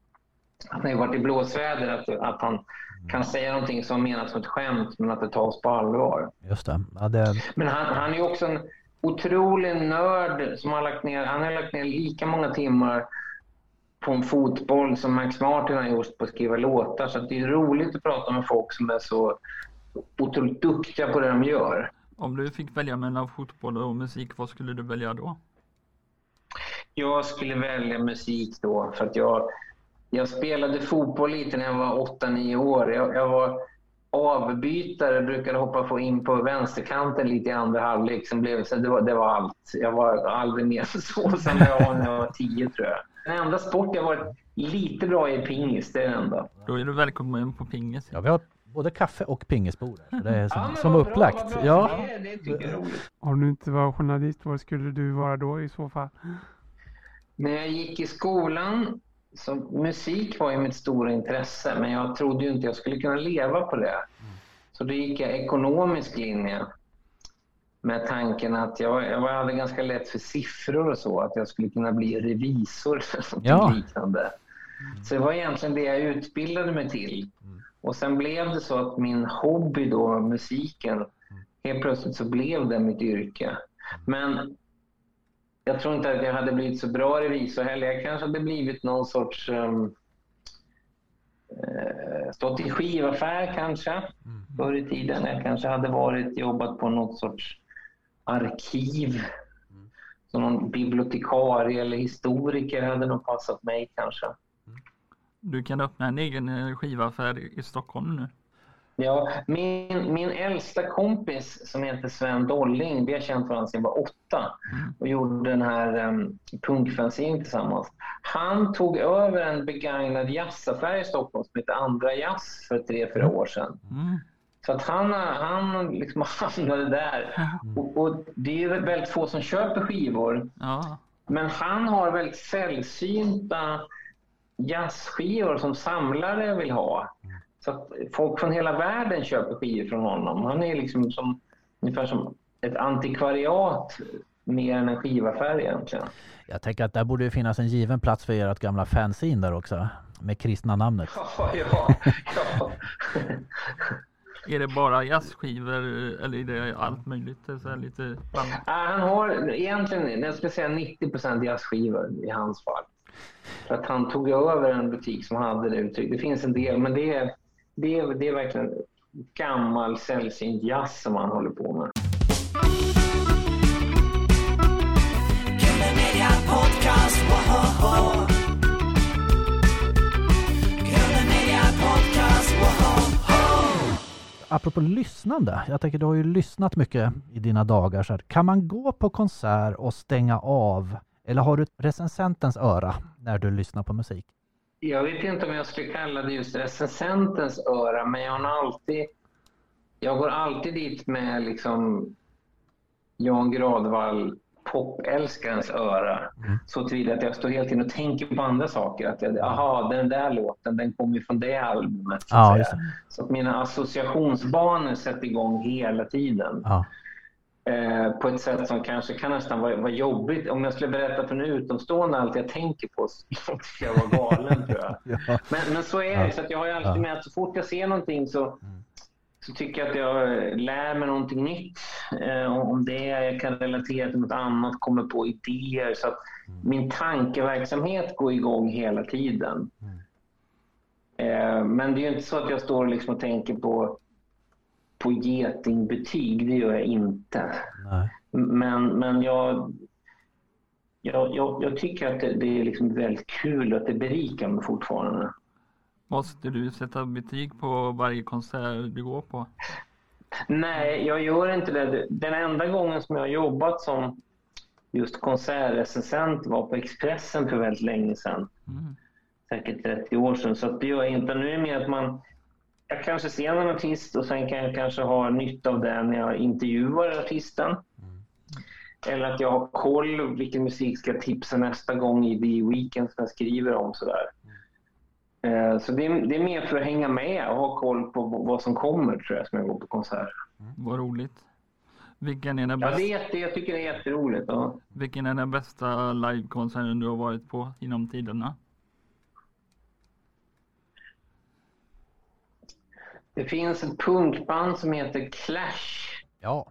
att han har varit i blåsväder, att, att han kan säga någonting som menas som ett skämt men att det tas på allvar. Just det. Ja, det Men han, han är också en otrolig nörd som har lagt ner, han har lagt ner lika många timmar på en fotboll som Max Martin har gjort på att skriva låtar. Så det är roligt att prata med folk som är så otroligt duktiga på det de gör. Om du fick välja mellan fotboll och musik, vad skulle du välja då? Jag skulle välja musik då för att jag, jag spelade fotboll lite när jag var 8-9 år. Jag, jag var avbytare, brukade hoppa få in på vänsterkanten lite i andra halvlek. Sen blev, så det, var, det var allt. Jag var aldrig mer så sen jag var när jag var 10 tror jag. Den enda sport jag varit lite bra i pingis, det är den enda. Då är du välkommen på pingis. Ja, vi har både kaffe och pingisbord här. Det är som, men som upplagt. bra. Ja, Det, det tycker jag är roligt. Om du inte var journalist, vad skulle du vara då i så fall? När jag gick i skolan, så musik var ju mitt stora intresse, men jag trodde ju inte jag skulle kunna leva på det. Så då gick jag ekonomisk linje med tanken att jag, jag hade ganska lätt för siffror och så, att jag skulle kunna bli revisor eller Ja. liknande. Så det var egentligen det jag utbildade mig till. Och sen blev det så att min hobby då, musiken, helt plötsligt så blev det mitt yrke. Men jag tror inte att jag hade blivit så bra revisor heller. Jag kanske hade blivit någon sorts... Um, stått i skivaffär kanske, förr i tiden. Jag kanske hade varit jobbat på något sorts arkiv. Som någon bibliotekarie eller historiker hade nog passat mig kanske. Du kan öppna en egen eh, skivaffär i Stockholm nu. Ja, min, min äldsta kompis som heter Sven Dolling, vi har känt varandra sedan jag var åtta och gjorde den här um, punkfanzine tillsammans. Han tog över en begagnad jazzaffär i Stockholm som heter Andra Jazz för tre, fyra år sedan. Mm. Så att han, han liksom hamnade där. Och, och det är väldigt få som köper skivor. Ja. Men han har väldigt sällsynta jazzskivor som samlare vill ha. Så att folk från hela världen köper skivor från honom. Han är liksom som, ungefär som ett antikvariat mer än en skivaffär egentligen. Jag tänker att där borde ju finnas en given plats för ert gamla fanzine där också. Med kristna namnet. Ja, ja, ja. Är det bara jazzskivor eller är det allt möjligt? Det är så här lite blandat. Han har egentligen, jag skulle säga 90% jazzskivor i hans fall. För att han tog över en butik som hade det uttryck. Det finns en del, men det är, det är, det är verkligen gammal sällsynt jazz som han håller på med. Apropå lyssnande. Jag tänker du har ju lyssnat mycket i dina dagar. Så här. Kan man gå på konsert och stänga av? Eller har du recensentens öra när du lyssnar på musik? Jag vet inte om jag skulle kalla det just recensentens öra, men jag har alltid... Jag går alltid dit med liksom Jan Gradvall, popälskarens öra. Så tillvida att jag står helt in och tänker på andra saker. Att jag, aha, den där låten, den kommer ju från det albumet. Så att, Ja, så att mina associationsbanor sätter igång hela tiden. Ja. Eh, på ett sätt som kanske kan nästan vara, vara jobbigt. Om jag skulle berätta för en utomstående allt jag tänker på så skulle jag vara galen tror jag. Ja. Men, men så är det. Så att jag har alltid Ja. Med att så fort jag ser någonting så, så tycker jag att jag lär mig någonting nytt eh, om det. Jag kan relatera till något annat, kommer på idéer. Så att Mm. min tankeverksamhet går igång hela tiden. Mm. Eh, men det är ju inte så att jag står liksom och tänker på, på getingbetyg. Det gör jag inte. Nej. Men, men jag, jag, jag, jag tycker att det, det är liksom väldigt kul att det berikar mig fortfarande. Måste du sätta betyg på varje konsert du går på? Nej, jag gör inte det. Den enda gången som jag har jobbat som just konsertrecensent var på Expressen för väldigt länge sedan. Mm. Säkert 30 år sedan. Så att det gör jag inte. Nu är det mer att man... Jag kanske ser någon artist och sen kan jag kanske ha nytta av det när jag intervjuar artisten. Eller att jag har koll vilken musik ska jag tipsa nästa gång i The Weekend som jag skriver om. Sådär. Eh, Så det är, det är mer för att hänga med och ha koll på vad som kommer tror jag som jag går på konsert. Vad roligt. Vilken är den, Jag bästa, vet det, jag tycker det är jätteroligt. Ja. vilken är den bästa livekonserten du har varit på inom tiderna? Det finns ett punkband som heter Clash. Ja.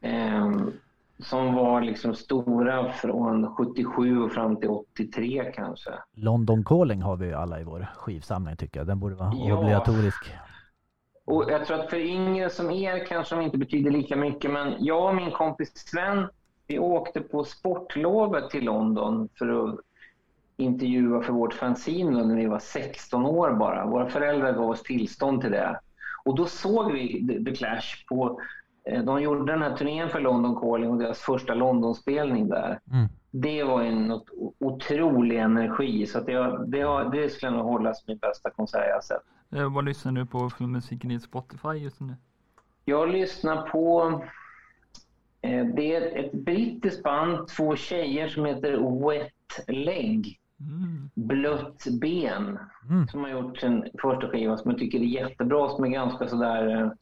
ehm, som var liksom stora från 77 och fram till 83 kanske. London Calling har vi ju alla i vår skivsamling tycker jag. Den borde vara Ja. obligatorisk. Och jag tror att för yngre som er kanske de inte betyder lika mycket, men jag och min kompis Sven, vi åkte på sportlovet till London för att intervjua för vårt fanzine när vi var 16 år bara. Våra föräldrar gav oss tillstånd till det. Och då såg vi The, Clash på... eh, De gjorde den här turnén för London Calling och deras första Londonspelning där. Mm. Det var en otrolig energi, så att det, det, det skulle nog hålla som min bästa konsert jag sett. Eh, vad lyssnar du på för musik i Spotify just nu? Jag lyssnar på... Eh, det är ett brittiskt band, två tjejer som heter Wet Leg. Mm. Blött ben. Mm. Som har gjort sin första skiva som jag tycker är jättebra. Som är ganska sådär...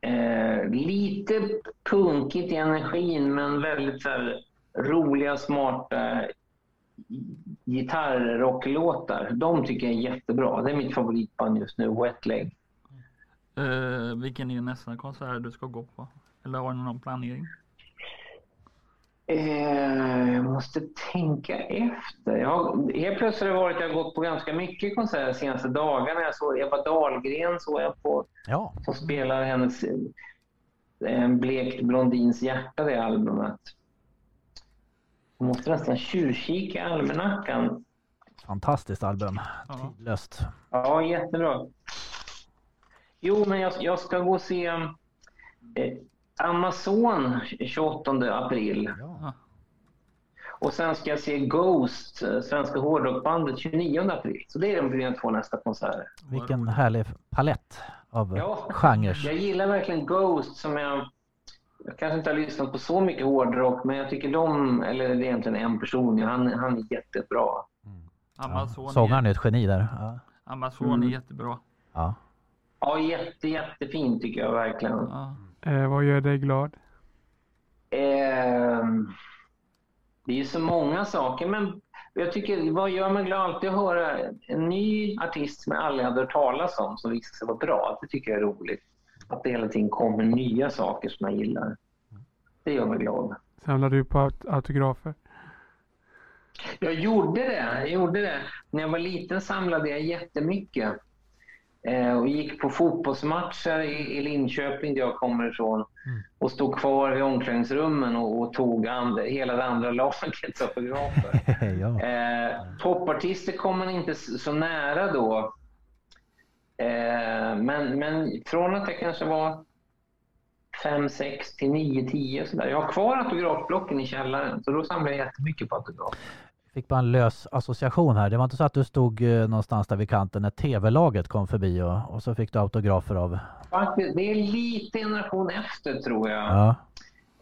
Eh, lite punkigt i energin men väldigt så här, roliga, smarta gitarrrocklåtar. De tycker jag är jättebra. Det är mitt favoritband just nu, Wet Leg. Eh, vilken är nästa konsert du ska gå på? Eller har du någon planering? Eh, jag måste tänka efter. Jag har, helt plötsligt har det varit, jag har gått på ganska mycket konserter de senaste dagarna. Jag såg Ebba Dahlgren såg jag på, Ja. som spelar hennes eh, En blekt blondins hjärta, det albumet. Jag måste nästan tjuvkika i almanackan. Fantastiskt album. Ja. Tidlöst. Ja, jättebra. Jo, men jag, jag ska gå och se eh, Amazon 28 april. Ja. Och sen ska jag se Ghost, eh, svenska hårdrockbandet, 29 april. Så det är de mina två nästa konserter. Vilken härlig palett av Ja, genrer. jag gillar verkligen Ghost som jag... Jag kanske inte har lyssnat på så mycket hårdrock, men jag tycker de, eller det är egentligen en person, ja, han, han är jättebra. Ja, Amazon, sångaren är ett geni där. Ja. Amazon Mm. är jättebra. Ja. Ja, jätte, jättefin tycker jag verkligen. Ja. Eh, vad gör dig glad? Ehm, det är så många saker, men jag tycker, vad gör mig glad alltid att höra en ny artist som jag aldrig hade hört talas om som visar sig vara bra. Det tycker jag är roligt. Att det hela tiden kommer nya saker som jag gillar. Det gör mig glad. Samlar du på aut- autografer? Jag gjorde det. Jag gjorde det. När jag var liten samlade jag jättemycket. Eh, och gick på fotbollsmatcher i, i Linköping, där jag kommer ifrån. Och stod kvar i omklädningsrummen och, och tog and, hela det andra lagets autografer. ja. Eh, popartister kom man inte så nära då. Eh, men, men från att jag kanske var 5, 6 till 9, 10 sådär. Jag har kvar autografblocken i källaren, så då samlar jag jättemycket på autografer. Fick bara en lös association här. Det var inte så att du stod eh, någonstans där vid kanten när tv-laget kom förbi och, och så fick du autografer av... Faktiskt, det är lite generation efter tror jag. Ja.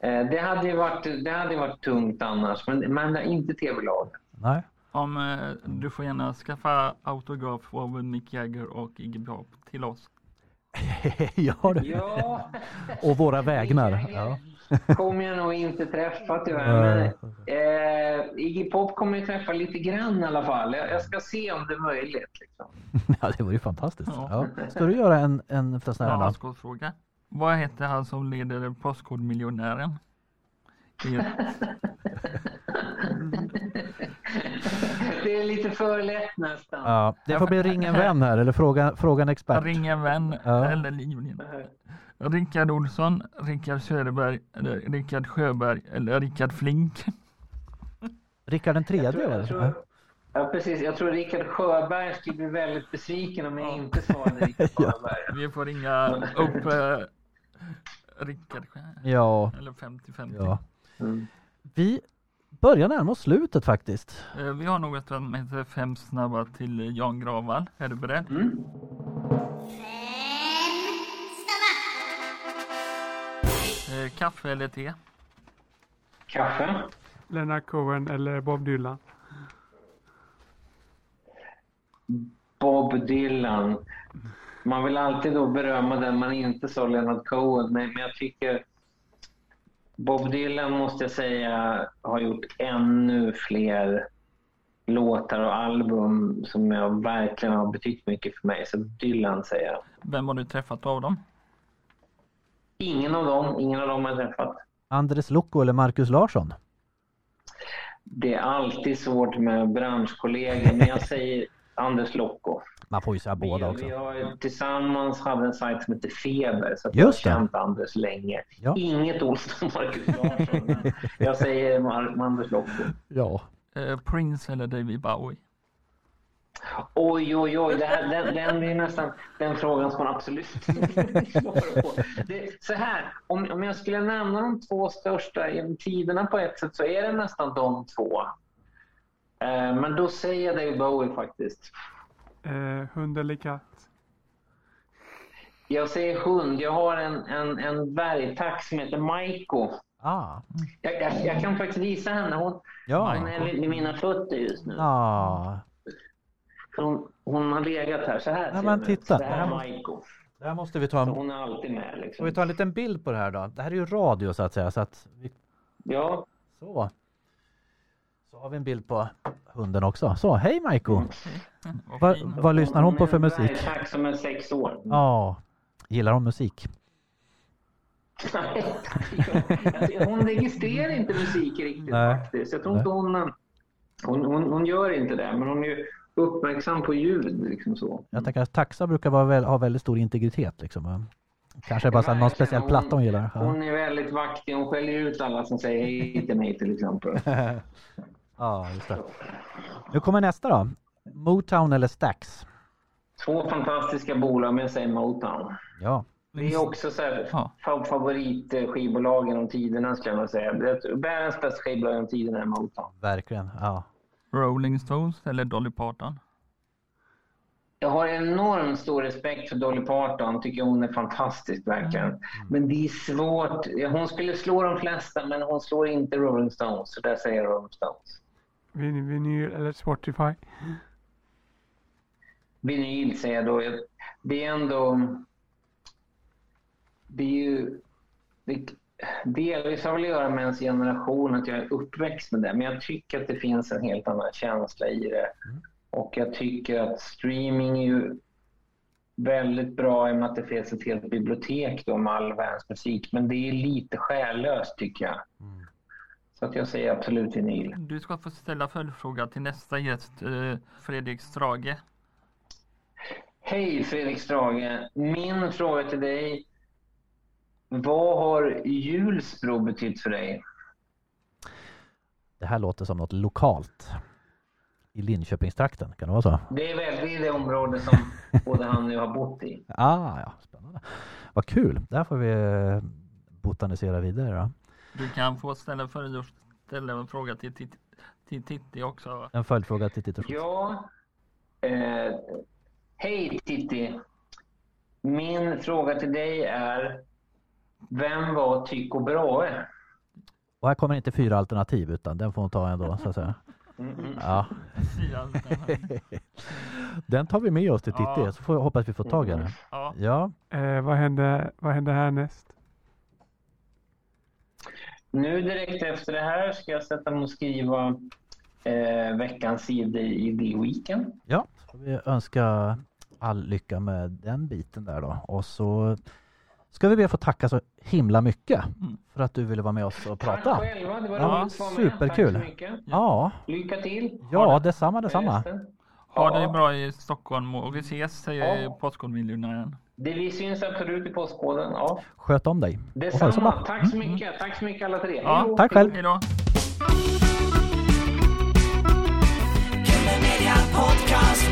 Eh, det, hade ju varit, det hade varit tungt annars, men, men inte tv-laget. Nej. Om eh, du får gärna skaffa autograf av Mick Jagger och Iggy Pop till oss. ja, du. Ja, Och våra vägnar. Ja. Kommer jag nog inte träffa tyvärr. Men, eh, Iggy Pop kommer jag träffa lite grann i alla fall. Jag, jag ska se om det är möjligt. Liksom. ja, det vore ju fantastiskt. Ja. Ja. Ska du göra en, en sån här? Barnskålsfråga. Vad heter han som leder Postkodmiljonären? Det är lite för lätt nästan. Ja, det får bli ring en vän här eller fråga, fråga en expert. Ring en vän Ja. eller Livlin. Rickard Olsson, Rickard Söderberg, eller Rickard Sjöberg eller Rickard Flink. Rickard den Jag tredje tror, jag tror, ja, precis. Jag tror Rickard Sjöberg skulle bli väldigt besviken om jag inte svarade Rickard Ja. Sjöberg. Vi får ringa upp eh, Rickard. Ja, Eller 50-50. ja. Mm. Vi börjar närma oss slutet faktiskt. Eh, Vi har något som heter Fem snabba till Jan Gravall. Är du beredd? Mm. Eh, Kaffe eller te? Kaffe? Leonard Cohen eller Bob Dylan? Bob Dylan. Man vill alltid då berömma den man inte sa, Leonard Cohen, men, men jag tycker Bob Dylan måste jag säga har gjort ännu fler låtar och album som jag verkligen har betytt mycket för mig. Så Dylan säger jag. Vem har du träffat av dem? Ingen av dem, ingen av dem har jag träffat. Andres Lokko eller Marcus Larsson? Det är alltid svårt med branschkollegor, men jag säger Anders Lokko. Man får ju säga båda vi, också. vi har tillsammans hade en sajt som heter Feber, så jag det. har känt Anders länge. Ja. Inget ont om Marcus Larsson, men jag säger Mar- Anders Lokko. Ja. Eh, Prince eller David Bowie? Oj, oj, oj, det här, den, den är nästan den frågan som man absolut inte vill svara på. Det, så här, om, om jag skulle nämna de två största genom tiderna på ett sätt så är det nästan de två. Eh, men då säger jag David Bowie faktiskt. Eh, hund eller katt? Jag säger hund. Jag har en, en, en dvärgtax som heter Maiko. Ah. Jag, jag, jag kan faktiskt visa henne. Hon, Ja. hon är vid vid mina fötter just nu. Ah. Hon, hon har legat här. Så här Ja, ser men titta. Så Det här är Maiko. Det här måste vi ta Så en... hon är alltid med. Liksom. vi ta en liten bild på det här då? Det här är ju radio så att säga. Så att vi... Ja, Så. Så har vi en bild på hunden också. Så, hej Maiko! Mm. Vad Vad, lyssnar hon på för en musik? dvärgtax som är sex år. Ja. Gillar hon musik? hon registrerar inte musik riktigt Nej. faktiskt. Jag tror inte hon, hon, hon, hon gör inte det. Men hon är ju uppmärksam på ljud. Liksom så. Jag tänker att taxa brukar vara väl, ha väldigt stor integritet liksom. Kanske bara så någon speciell platta hon gillar. Ja. Hon är väldigt vaktig. Hon skäller ut alla som säger hej till mig till exempel. ja, just det. Nu kommer nästa då. Motown eller Stax? Två fantastiska bolag, men jag säger Motown. Ja. Det är också så här, Ja. fa- favoritskivbolag genom tiderna skulle jag nog säga. Det är Världens bästa skivbolag genom tiderna är Motown. Verkligen. Ja. Rolling Stones eller Dolly Parton? Jag har enormt stor respekt för Dolly Parton. Tycker hon är fantastisk verkligen. Men det är svårt. Hon skulle slå de flesta men hon slår inte Rolling Stones. Så där säger jag Rolling Stones. Vin- Vinyl eller Spotify? Vinyl säger jag då. Det är ändå... Det är ju... Det, delvis har väl att göra med ens generation, att jag är uppväxt med det. Men jag tycker att det finns en helt annan känsla i det. Och jag tycker att streaming är ju väldigt bra i och med att det finns ett helt bibliotek då med all världens musik. Men det är lite själlöst tycker jag. Så att jag säger absolut vinyl. Du ska få ställa följdfråga till nästa gäst, eh, Fredrik Strage. Hej Fredrik Strage. Min fråga till dig. Vad har Hjulsbro betytt för dig? Det här låter som något lokalt. I Linköpingstrakten, kan det vara så? Det är väl det, område som både han och jag har bott i. Ah, ja, spännande. Vad kul. Där får vi eh, botanisera vidare då. Du kan få ställa, för, ställa en fråga till, till, till Titti också. En följdfråga till Titti. Ja. Eh, Hej Titti. Min fråga till dig är. Vem var Tycho Brahe? Och här kommer inte fyra alternativ utan den får hon ta ändå så att säga. Mm, mm. Ja. Den tar vi med oss till Titti Ja. så får jag hoppas vi får tag i den. Ja, Ja, Eh, vad, hände, vad hände härnäst? Nu direkt efter det här ska jag sätta mig och skriva eh, veckans sida i The Weekend. ja. Så vi önska all lycka med den biten där då. Och så ska vi be att få tacka så himla mycket mm. för att du ville vara med oss och prata. Tack själva, det var ja, roligt att Superkul. Tack så. Ja. Lycka till. Ja, det. detsamma, detsamma. Ha det bra i Stockholm och vi ses säger ja. Postkodmiljonären. Det vi syns absolut i Postkoden. Ja. Sköt om dig. Detsamma. Tack så mm. mycket. Mm. Tack så mycket alla tre. Ja, Hejdå. tack själv. Hejdå. Podcast,